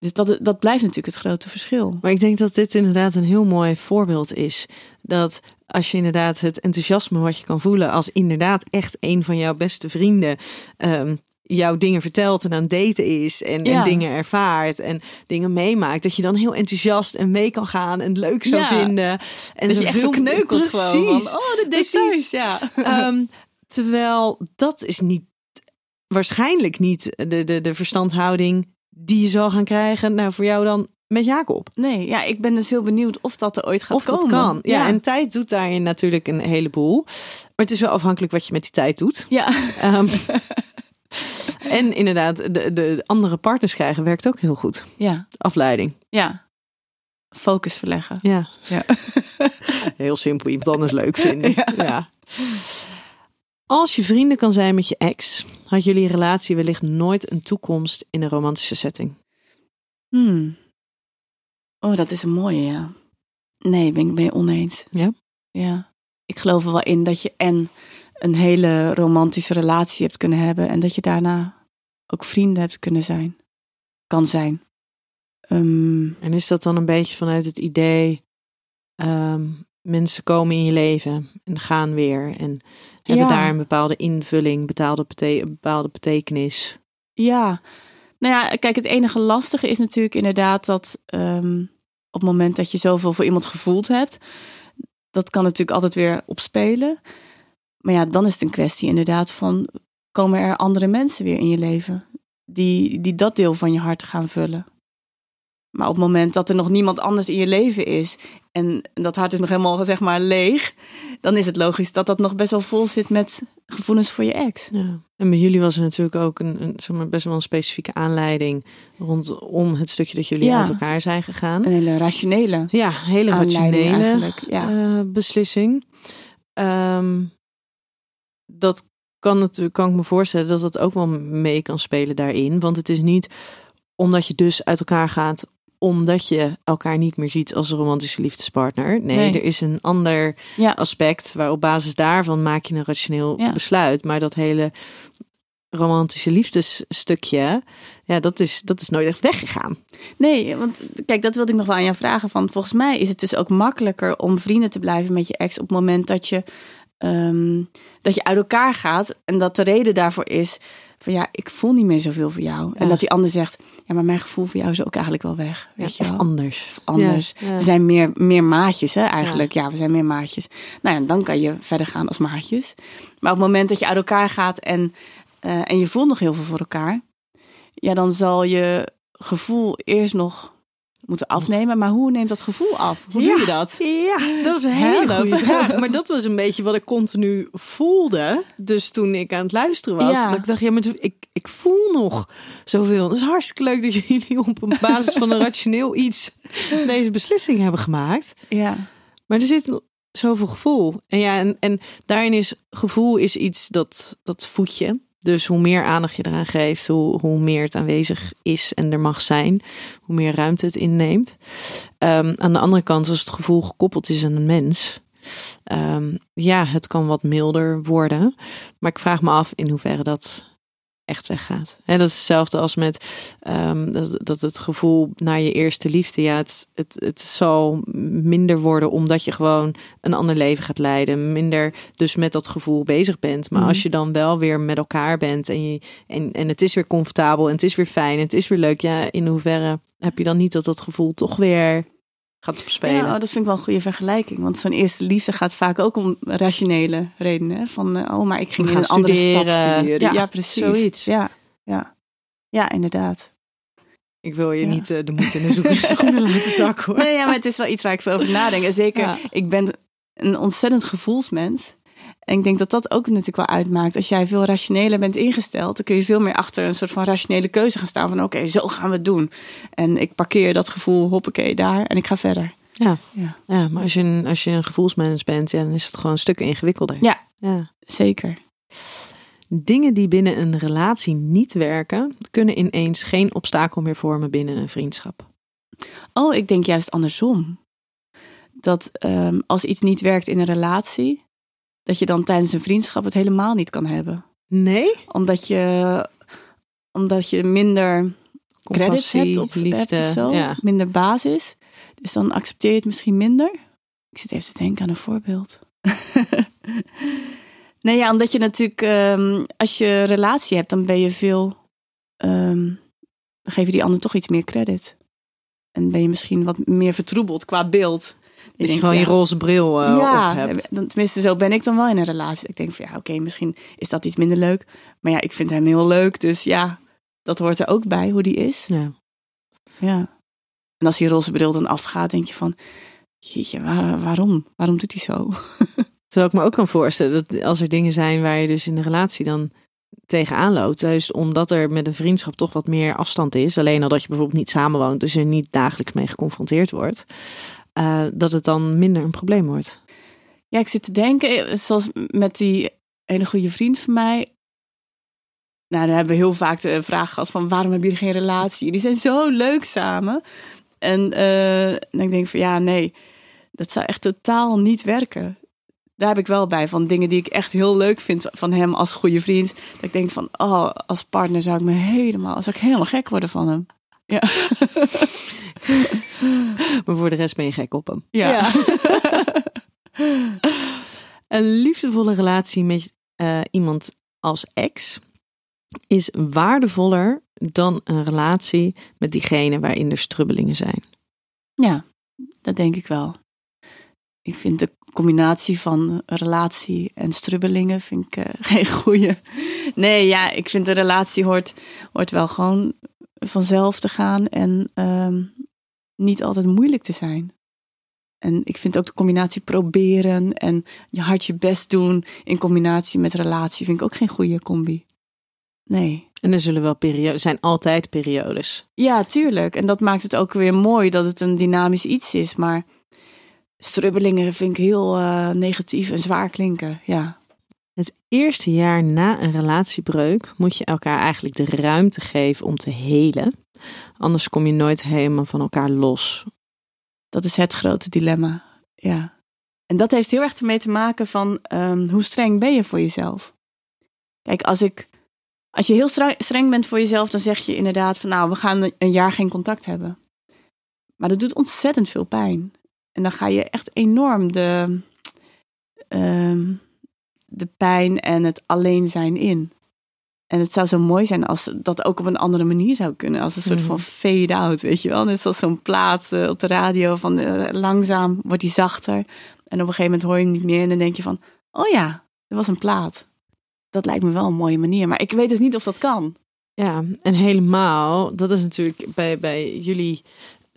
Dus dat, dat blijft natuurlijk het grote verschil. Maar ik denk dat dit inderdaad een heel mooi voorbeeld is. Dat als je inderdaad het enthousiasme wat je kan voelen als inderdaad echt een van jouw beste vrienden ehm, jouw dingen vertelt en aan het daten is en, dingen ervaart en dingen meemaakt, dat je dan heel enthousiast en mee kan gaan en het leuk zou Ja. vinden. En Dat je echt zoveel- verkneukelt gewoon. Van, oh, de Precies. Ja. Ehm, terwijl dat is niet, waarschijnlijk niet de, de, de verstandhouding die je zal gaan krijgen. Nou, voor jou dan met Jacob. Nee, ja, ik ben dus heel benieuwd of dat er ooit gaat Of komen. dat kan. Ja, en tijd doet daarin natuurlijk een heleboel. Maar het is wel afhankelijk wat je met die tijd doet. ja. Ehm, en inderdaad, de, de andere partners krijgen werkt ook heel goed. ja, Afleiding. ja. Focus verleggen. Ja. Ja. Heel simpel, iemand anders leuk vinden. Ja. ja. Als je vrienden kan zijn met je ex, had jullie relatie wellicht nooit een toekomst in een romantische setting. Hmm. Oh, dat is een mooie, ja. Nee, ben ik oneens. Ja? Ja. Ik geloof er wel in dat je en een hele romantische relatie hebt kunnen hebben en dat je daarna ook vrienden hebt kunnen zijn. Kan zijn. Ehm, En is dat dan een beetje vanuit het idee, ehm, mensen komen in je leven en gaan weer en hebben Ja. daar een bepaalde invulling, betaalde bete- een bepaalde betekenis. Ja, nou ja, kijk, het enige lastige is natuurlijk inderdaad dat ehm, op het moment dat je zoveel voor iemand gevoeld hebt, dat kan natuurlijk altijd weer opspelen. Maar ja, dan is het een kwestie inderdaad van, komen er andere mensen weer in je leven die, die dat deel van je hart gaan vullen? Maar op het moment dat er nog niemand anders in je leven is en dat hart is nog helemaal zeg maar leeg, dan is het logisch dat dat nog best wel vol zit met gevoelens voor je ex. Ja. En bij jullie was er natuurlijk ook een, een zeg maar, best wel een specifieke aanleiding rondom het stukje dat jullie Ja. uit elkaar zijn gegaan. Een hele rationele Ja, hele rationele. Ja. eh, beslissing. Ehm, dat kan natuurlijk, kan ik me voorstellen dat dat ook wel mee kan spelen daarin. Want het is niet omdat je dus uit elkaar gaat, omdat je elkaar niet meer ziet als een romantische liefdespartner. Nee, Nee. er is een ander Ja. aspect waar op basis daarvan maak je een rationeel Ja. besluit. Maar dat hele romantische liefdesstukje, ja, dat is, dat is nooit echt weggegaan. Nee, want kijk, dat wilde ik nog wel aan jou vragen. Van, volgens mij is het dus ook makkelijker om vrienden te blijven met je ex op het moment dat je, ehm, dat je uit elkaar gaat. En dat de reden daarvoor is van ja, ik voel niet meer zoveel voor jou. En dat die ander zegt, ja, maar mijn gevoel voor jou is ook eigenlijk wel weg. Weet je of wel? anders. Of anders. Ja, ja. We zijn meer, meer maatjes, hè, eigenlijk. Ja. we zijn meer maatjes. Nou ja, dan kan je verder gaan als maatjes. Maar op het moment dat je uit elkaar gaat en, eh, en je voelt nog heel veel voor elkaar, ja, dan zal je gevoel eerst nog moeten afnemen. Maar hoe neemt dat gevoel af? Hoe Ja. doe je dat? Ja, dat is een hele Help. goede vraag. Maar dat was een beetje wat ik continu voelde. Dus toen ik aan het luisteren was, Ja. dat ik dacht, ja, maar ik, ik voel nog zoveel. Het is hartstikke leuk dat jullie op een basis van een rationeel iets deze beslissing hebben gemaakt. Ja. Maar er zit zoveel gevoel. En ja, en, en daarin is gevoel is iets dat, dat voed je. Dus hoe meer aandacht je eraan geeft, hoe, hoe meer het aanwezig is en er mag zijn, hoe meer ruimte het inneemt. Ehm, aan de andere kant, als het gevoel gekoppeld is aan een mens, ehm, ja, het kan wat milder worden. Maar ik vraag me af in hoeverre dat echt weggaat. En dat is hetzelfde als met ehm, dat, dat het gevoel naar je eerste liefde. Ja, het, het, het zal minder worden omdat je gewoon een ander leven gaat leiden. Minder dus met dat gevoel bezig bent. Maar Mhm. als je dan wel weer met elkaar bent en, je, en, en het is weer comfortabel en het is weer fijn en het is weer leuk. Ja, in hoeverre heb je dan niet dat dat gevoel toch weer gaat opspelen? Ja, oh, dat vind ik wel een goede vergelijking. Want zo'n eerste liefde gaat vaak ook om rationele redenen. Van, eh, oh, maar ik ging in een andere stad studeren. Ja, Ja, precies. zoiets. Ja, ja. ja inderdaad. Ik wil je Ja. niet eh, de moed in de schoenen laten zakken hoor. Nee, ja, maar het is wel iets waar ik veel over nadenk. En zeker, ik ben een ontzettend gevoelsmens. En ik denk dat dat ook natuurlijk wel uitmaakt. Als jij veel rationeler bent ingesteld, dan kun je veel meer achter een soort van rationele keuze gaan staan. Van oké, zo gaan we het doen. En ik parkeer dat gevoel, hoppakee, daar en ik ga verder. Ja. Ja. ja, maar als je, een, als je een gevoelsmens bent, ja, dan is het gewoon stukken ingewikkelder. Ja. ja. Zeker. Dingen die binnen een relatie niet werken, kunnen ineens geen obstakel meer vormen binnen een vriendschap. Oh, ik denk juist andersom. Dat ehm, als iets niet werkt in een relatie, dat je dan tijdens een vriendschap het helemaal niet kan hebben. Nee? Omdat je, omdat je minder credits hebt, op, hebt of zo, Ja. minder basis. Dus dan accepteer je het misschien minder. Ik zit even te denken aan een voorbeeld. nee, ja, omdat je natuurlijk, ehm, als je relatie hebt, dan ben je veel, ehm, dan geef je die ander toch iets meer credit. En ben je misschien wat meer vertroebeld qua beeld. Je denkt, gewoon ja, je roze bril eh, ja, op hebt. dan- tenminste, zo ben ik dan wel in een relatie. Ik denk van ja, oké, misschien is dat iets minder leuk. Maar ja, ik vind hem heel leuk. Dus ja, dat hoort er ook bij, hoe die is. Ja. Ja. En als die roze bril dan afgaat, denk je van... Jeetje, waar- waarom? Waarom doet hij zo? Terwijl ik me ook kan voorstellen dat als er dingen zijn waar je dus in de relatie dan tegenaan loopt. Juist omdat er met een vriendschap toch wat meer afstand is. Alleen al dat je bijvoorbeeld niet samenwoont, dus er niet dagelijks mee geconfronteerd wordt. Eh, dat het dan minder een probleem wordt. Ja, ik zit te denken, eh, zoals met die hele goede vriend van mij. Nou, dan hebben we heel vaak de vraag gehad van waarom hebben jullie geen relatie? Jullie zijn zo leuk samen. En eh, dan denk ik van ja, nee, dat zou echt totaal niet werken. Daar heb ik wel bij van dingen die ik echt heel leuk vind van hem als goede vriend. Dat ik denk van, oh, als partner zou ik me helemaal, zou ik helemaal gek worden van hem. Ja. Maar voor de rest ben je gek op hem. Ja. Een liefdevolle relatie met eh, iemand als ex is waardevoller dan een relatie met diegene waarin er strubbelingen zijn. Ja, dat denk ik wel. Ik vind de combinatie van relatie en strubbelingen vind ik eh, geen goeie. Nee, ja, ik vind de relatie hoort, hoort wel gewoon vanzelf te gaan en ehm, niet altijd moeilijk te zijn. En ik vind ook de combinatie proberen en je hard je best doen in combinatie met relatie vind ik ook geen goede combi. Nee. En er zullen wel periodes, er zijn altijd periodes. Ja, tuurlijk. En dat maakt het ook weer mooi dat het een dynamisch iets is. Maar strubbelingen vind ik heel eh, negatief en zwaar klinken. Ja. Het eerste jaar na een relatiebreuk moet je elkaar eigenlijk de ruimte geven om te helen. Anders kom je nooit helemaal van elkaar los. Dat is het grote dilemma. Ja. En dat heeft heel erg ermee te maken van ehm, hoe streng ben je voor jezelf. Kijk, als ik. Als je heel streng bent voor jezelf, dan zeg je inderdaad van nou, we gaan een jaar geen contact hebben. Maar dat doet ontzettend veel pijn. En dan ga je echt enorm de, ehm, de pijn en het alleen zijn in. En het zou zo mooi zijn als dat ook op een andere manier zou kunnen. Als een soort Mhm. van fade-out, weet je wel. Net zoals zo'n plaat eh, op de radio van eh, langzaam wordt die zachter. En op een gegeven moment hoor je hem niet meer en dan denk je van... Oh ja, er was een plaat. Dat lijkt me wel een mooie manier. Maar ik weet dus niet of dat kan. Ja, en helemaal, dat is natuurlijk bij, bij jullie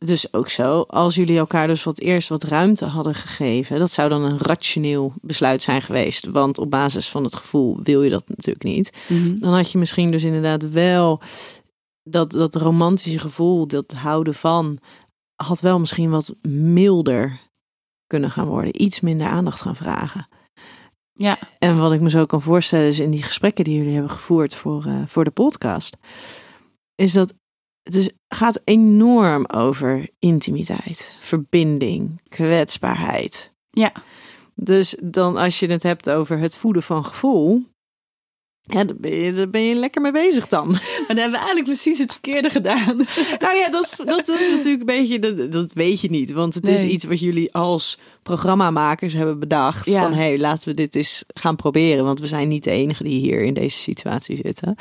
dus ook zo, als jullie elkaar dus wat eerst wat ruimte hadden gegeven, dat zou dan een rationeel besluit zijn geweest. Want op basis van het gevoel wil je dat natuurlijk niet. Mhm. Dan had je misschien dus inderdaad wel dat, dat romantische gevoel, dat houden van, had wel misschien wat milder kunnen gaan worden. Iets minder aandacht gaan vragen. Ja. En wat ik me zo kan voorstellen is in die gesprekken die jullie hebben gevoerd voor, eh, voor de podcast, is dat het is, gaat enorm over intimiteit, verbinding, kwetsbaarheid. Ja. Dus dan als je het hebt over het voeden van gevoel, ja, daar ben je, daar ben je lekker mee bezig dan. Maar dan hebben we eigenlijk precies het verkeerde gedaan. Nou ja, dat, dat is natuurlijk een beetje, dat, dat weet je niet. Want het is iets wat jullie als programmamakers hebben bedacht. Ja. Van hé, hey, laten we dit eens gaan proberen. Want we zijn niet de enige die hier in deze situatie zitten.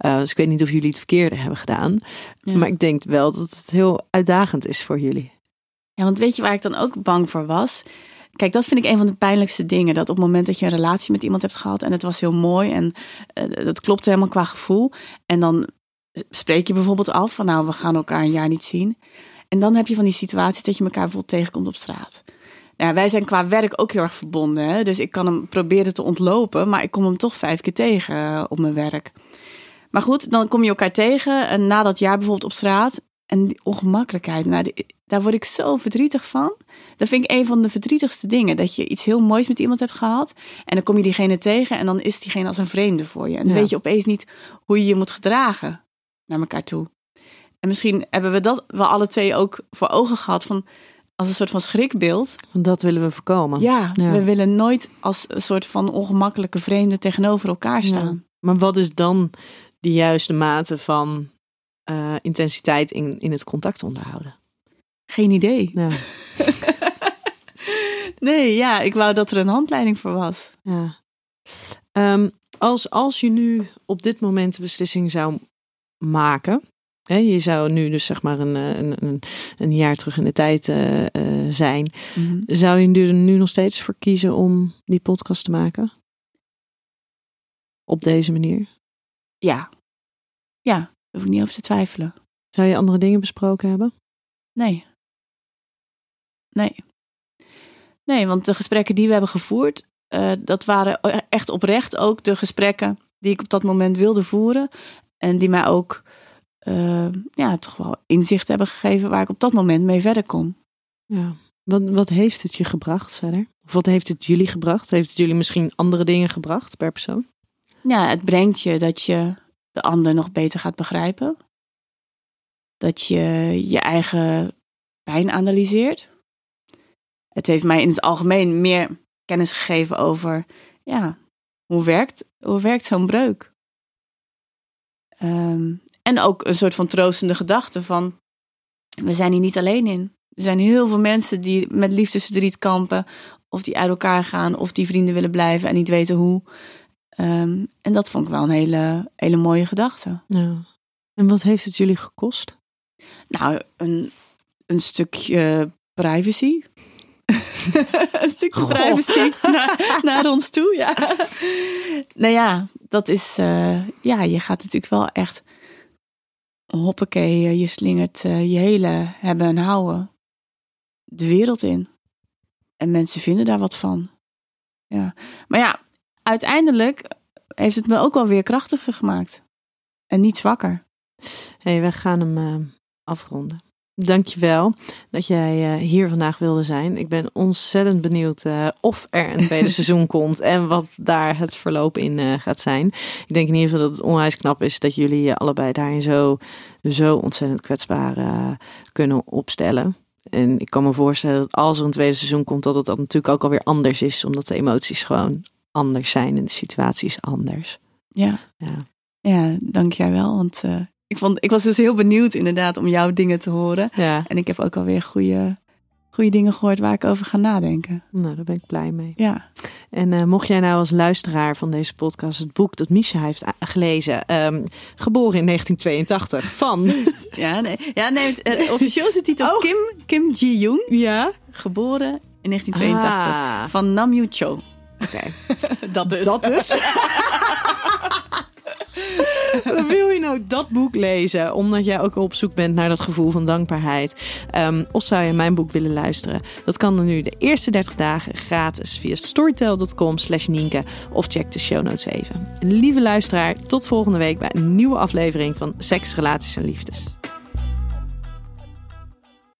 Uh, dus ik weet niet of jullie het verkeerde hebben gedaan. Ja. Maar ik denk wel dat het heel uitdagend is voor jullie. Ja, want weet je waar ik dan ook bang voor was? Kijk, dat vind ik een van de pijnlijkste dingen. Dat op het moment dat je een relatie met iemand hebt gehad en het was heel mooi en uh, dat klopte helemaal qua gevoel. En dan spreek je bijvoorbeeld af van nou, we gaan elkaar een jaar niet zien. En dan heb je van die situaties dat je elkaar bijvoorbeeld tegenkomt op straat. Nou, wij zijn qua werk ook heel erg verbonden. Dus ik kan hem proberen te ontlopen, maar ik kom hem toch vijf keer tegen uh, op mijn werk. Maar goed, dan kom je elkaar tegen en na dat jaar bijvoorbeeld op straat. En die ongemakkelijkheid, nou, die, daar word ik zo verdrietig van. Dat vind ik een van de verdrietigste dingen. Dat je iets heel moois met iemand hebt gehad. En dan kom je diegene tegen en dan is diegene als een vreemde voor je. En dan ja. weet je opeens niet hoe je je moet gedragen naar elkaar toe. En misschien hebben we dat wel alle twee ook voor ogen gehad van als een soort van schrikbeeld. Dat willen we voorkomen. Ja, ja, we willen nooit als een soort van ongemakkelijke vreemde tegenover elkaar staan. Ja. Maar wat is dan de juiste mate van uh, intensiteit in, in het contact onderhouden? Geen idee. Ja. nee, ja, ik wou dat er een handleiding voor was. Ja. Um, als, als je nu op dit moment de beslissing zou maken. Hè, je zou nu dus zeg maar een, een, een, een jaar terug in de tijd uh, uh, zijn. Mhm. Zou je er nu nog steeds voor kiezen om die podcast te maken? Op deze manier? Ja. Ja, hoef ik niet over te twijfelen. Zou je andere dingen besproken hebben? Nee. Nee. Nee, want de gesprekken die we hebben gevoerd, uh, dat waren echt oprecht ook de gesprekken die ik op dat moment wilde voeren. En die mij ook uh, ja, toch wel inzicht hebben gegeven waar ik op dat moment mee verder kon. Ja. Wat, wat heeft het je gebracht verder? Of wat heeft het jullie gebracht? Heeft het jullie misschien andere dingen gebracht per persoon? Ja, het brengt je dat je de ander nog beter gaat begrijpen. Dat je je eigen pijn analyseert. Het heeft mij in het algemeen meer kennis gegeven over ja, hoe werkt, hoe werkt zo'n breuk. Um, en ook een soort van troostende gedachte van we zijn hier niet alleen in. Er zijn heel veel mensen die met liefdesverdriet kampen, of die uit elkaar gaan, of die vrienden willen blijven en niet weten hoe. Um, en dat vond ik wel een hele, hele mooie gedachte. Ja. En wat heeft het jullie gekost? Nou, een, een stukje privacy. een stukje Goh. privacy naar, naar, ons toe, ja. nou ja, dat is... Uh, ja, je gaat natuurlijk wel echt... Hoppakee, je slingert uh, je hele hebben en houden de wereld in. En mensen vinden daar wat van. Ja. Maar ja, uiteindelijk heeft het me ook wel weer krachtiger gemaakt. En niet zwakker. hey, we gaan hem uh, afronden. Dankjewel dat jij uh, hier vandaag wilde zijn. Ik ben ontzettend benieuwd uh, of er een tweede seizoen komt en wat daar het verloop in gaat zijn. Ik denk in ieder geval dat het onwijs knap is dat jullie allebei daarin zo, zo ontzettend kwetsbaar kunnen opstellen. En ik kan me voorstellen dat als er een tweede seizoen komt, dat het dan natuurlijk ook alweer anders is, omdat de emoties gewoon anders zijn en de situatie is anders. Ja, ja. ja dank jij wel. Want uh, ik, vond, ik was dus heel benieuwd inderdaad om jouw dingen te horen. Ja. En ik heb ook alweer goede, goede dingen gehoord waar ik over ga nadenken. Nou, daar ben ik blij mee. Ja. En uh, mocht jij nou als luisteraar van deze podcast het boek dat Misha heeft gelezen, um, geboren in 1982, van... ja, nee, ja, nee het, uh, officieel is de titel oh. Kim, Kim Ji-yoon. Ja. Geboren in 1982. Ah. Van Nam Yu Cho. Oké. dat dus. Dat dus. Wil je nou dat boek lezen, omdat jij ook op zoek bent naar dat gevoel van dankbaarheid? Um, of zou je mijn boek willen luisteren? Dat kan dan nu de eerste 30 dagen gratis via storytel.com slash Nienke of check de show notes even. Lieve luisteraar, tot volgende week bij een nieuwe aflevering van Seks, Relaties en Liefdes.